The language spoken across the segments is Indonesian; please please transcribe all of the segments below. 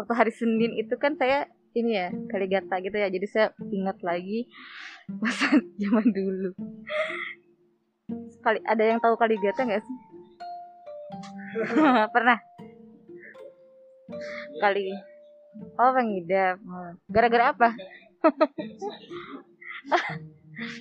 waktu hari Senin itu kan saya ini ya Kaligata gitu ya. Jadi saya ingat lagi masa zaman dulu. Kali ada yang tahu Kaligata nggak sih? Pernah? Kali. oh pengidap gara-gara apa?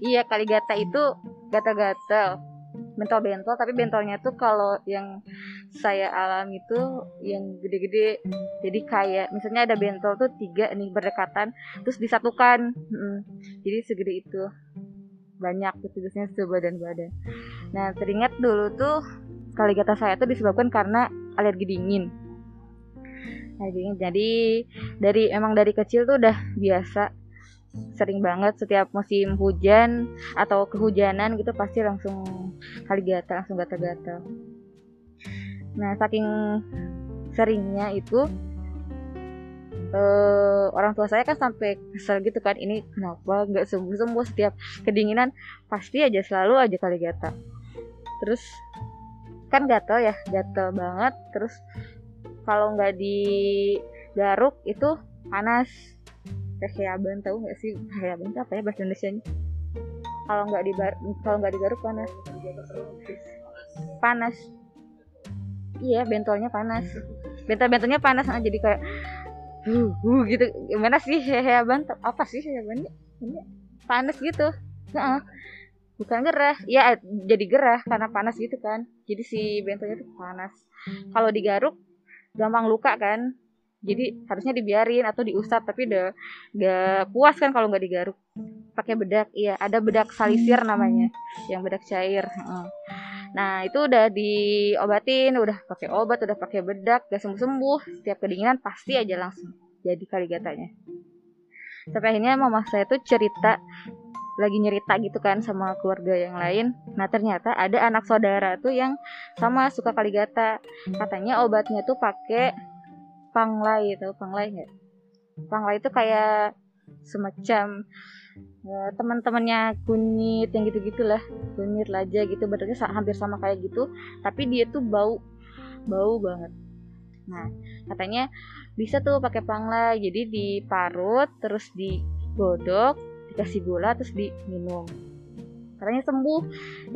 Iya Kaligata itu gatal-gatal bentol-bentol tapi bentolnya tuh kalau yang saya alami itu yang gede-gede. Jadi kayak misalnya ada bentol tuh tiga nih berdekatan terus disatukan. Mm, jadi segede itu. Banyak gitu biasanya sebadan badan nah teringat dulu tuh kaligata saya tuh disebabkan karena alergi dingin. Alergi dingin. Jadi dari emang dari kecil tuh udah biasa sering banget setiap musim hujan atau kehujanan gitu pasti langsung kaligata langsung gatal-gatal. Nah saking seringnya itu eh, orang tua saya kan sampai kesel gitu kan ini kenapa nggak sembuh sembuh setiap kedinginan? Pasti aja selalu aja kaligata terus kan gatel ya gatel banget. Terus kalau nggak digaruk itu panas keheaban tahu nggak sih? Keheaban apa ya bahasa Indonesia kalau nggak di kalau nggak digaruk panas. Panas. Iya bentolnya panas. Bentol bentolnya panas nah, jadi kayak uh, uh, gitu. Gimana sih heheaban apa sih heheaban ini panas gitu. Heeh. bukan gerah. Ya jadi gerah karena panas gitu kan. Jadi si bentolnya tuh panas. Kalau digaruk gampang luka kan jadi harusnya dibiarin atau diusap tapi udah gak puas kan kalau nggak digaruk. Pakai bedak iya ada bedak salisir namanya yang bedak cair nah itu udah diobatin udah pakai obat udah pakai bedak gak sembuh sembuh setiap kedinginan pasti aja langsung jadi kaligatanya. Sampai akhirnya mama saya tuh cerita lagi nyerita gitu kan sama keluarga yang lain. Nah ternyata ada anak saudara tuh yang sama suka kaligata. Katanya obatnya tuh pakai panglai itu panglai nggak? Panglai itu kayak semacam ya, teman-temannya kunyit yang gitu gitulah kunyit laja gitu bentuknya hampir sama kayak gitu tapi dia tuh bau bau banget. Nah katanya bisa tuh pakai panglai jadi diparut terus digodok dikasih gula terus diminum. Katanya sembuh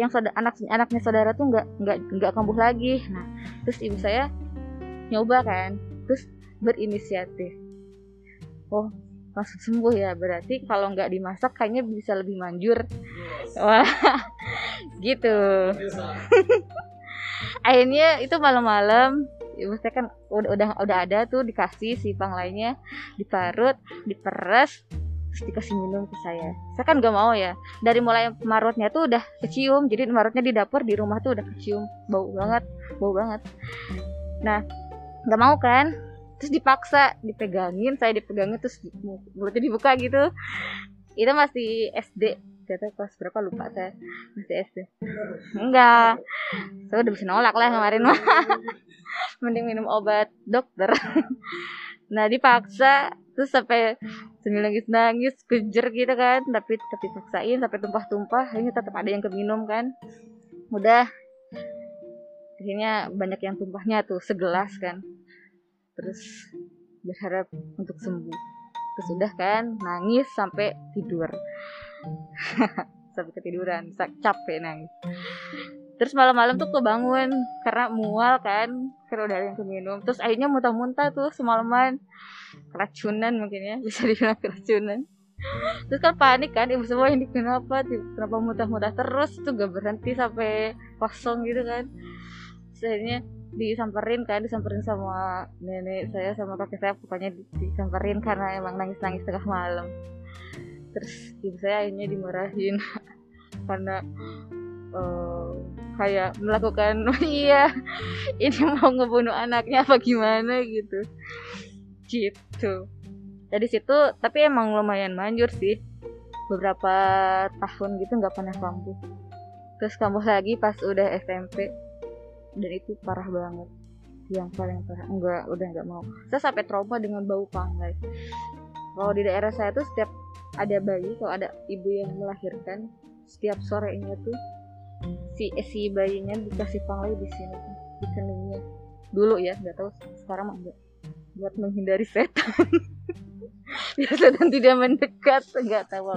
yang saudara, anak anaknya saudara tuh nggak nggak nggak kambuh lagi. Nah terus ibu saya nyoba kan terus berinisiatif. Oh langsung sembuh ya berarti kalau nggak dimasak kayaknya bisa lebih manjur. Wah gitu. Akhirnya itu malam-malam ibu saya kan udah udah udah ada tuh dikasih si pang lainnya diparut diperes terus dikasih minum ke saya. Saya kan gak mau ya. Dari mulai marutnya tuh udah kecium jadi marutnya di dapur di rumah tuh udah kecium. Bau banget bau banget. Nah nggak mau kan? Terus dipaksa dipegangin saya dipegangin terus mulutnya dibuka gitu. Itu masih SD kata kelas berapa? Lupa saya. Masih SD enggak. Saya udah bisa nolak lah kemarin. Mah mending minum obat dokter. Nah dipaksa. Terus sampai sambil nangis nangis kejer gitu kan. Tapi tapi paksain sampai tumpah-tumpah. Ini tetap ada yang keminum kan. Udah akhirnya banyak yang tumpahnya tuh segelas kan. Terus berharap untuk sembuh. Terus udah kan nangis sampai tidur. Sampai ketiduran capek nangis. Terus malam-malam tuh kebangun karena mual kan karena udah yang keminum. Terus akhirnya muntah-muntah tuh semalaman. Keracunan mungkin ya bisa dibilang keracunan. Terus kan panik kan ibu semua ini kenapa kenapa muntah-muntah terus? Tuh gak berhenti sampai kosong gitu kan akhirnya disamperin kan disamperin sama nenek saya sama kakek saya pokoknya di- disamperin karena emang nangis-nangis tengah malam. Terus ibu saya akhirnya dimarahin karena eh, kayak melakukan iya ini mau ngebunuh anaknya apa gimana gitu. Gitu. Dari situ tapi emang lumayan manjur sih. Beberapa tahun gitu nggak pernah kambuh. Terus kambuh lagi pas udah SMP dan itu parah banget. Yang paling parah. Enggak udah nggak mau. Saya sampai trauma dengan bau panglai kalau di daerah saya tuh setiap ada bayi kalau ada ibu yang melahirkan setiap sorenya tuh si eh, si bayinya dikasih panglai di sini di keningnya. Dulu ya nggak tahu sekarang mah enggak. Buat menghindari setan. Biar setan tidak mendekat nggak tahu.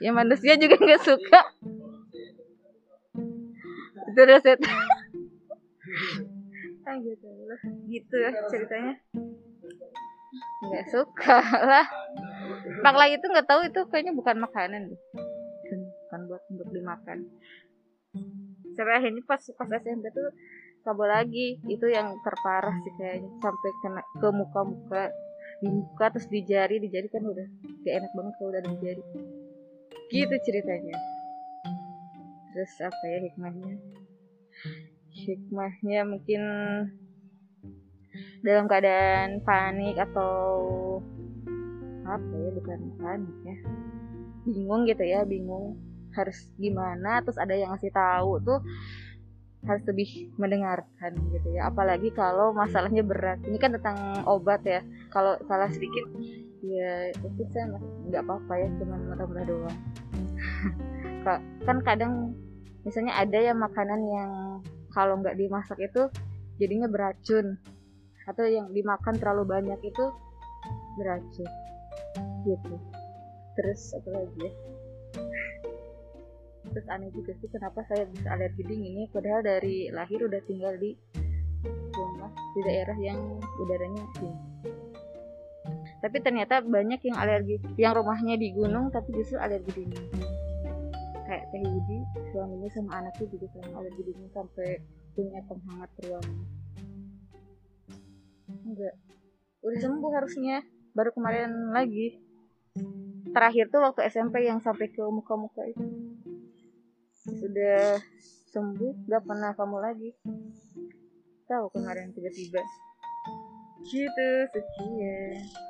Ya manusia juga nggak suka itu udah ah gitu. Lah gitu ya ceritanya. Nggak suka lah. Pakla itu nggak tahu itu kayaknya bukan makanan deh. Bukan buat untuk dimakan. Sampai akhirnya pas pas SMP tuh kabel lagi. Itu yang terparah sih kayaknya. Sampai kena ke muka-muka di muka terus di jari. Di jari kan udah gak enak banget kalau udah di jari. Gitu ceritanya. Terus apa ya hikmahnya hikmahnya mungkin dalam keadaan panik atau apa ya bukan panik ya. Bingung gitu ya bingung harus gimana terus ada yang ngasih tahu tuh harus lebih mendengarkan gitu ya. Apalagi kalau masalahnya berat. Ini kan tentang obat ya. Kalau salah sedikit ya itu saya nggak apa-apa ya cuma murah-murah doang. Kan kadang misalnya ada ya makanan yang kalau nggak dimasak itu jadinya beracun. Atau yang dimakan terlalu banyak itu beracun. Gitu. Terus apa lagi ya? Terus aneh juga sih kenapa saya bisa alergi dingin ini padahal dari lahir udah tinggal di rumah di daerah yang udaranya dingin. Tapi ternyata banyak yang alergi yang rumahnya di gunung tapi justru alergi dingin kayak Teh Yudi suaminya sama anaknya juga sama alergi dingin sampai punya penghangat ruangan enggak. Udah sembuh harusnya. Baru kemarin lagi. Terakhir tuh waktu SMP yang sampai ke muka-muka itu. Sudah sembuh gak pernah kamu lagi. Tahu kemarin tiba-tiba. Gitu sekian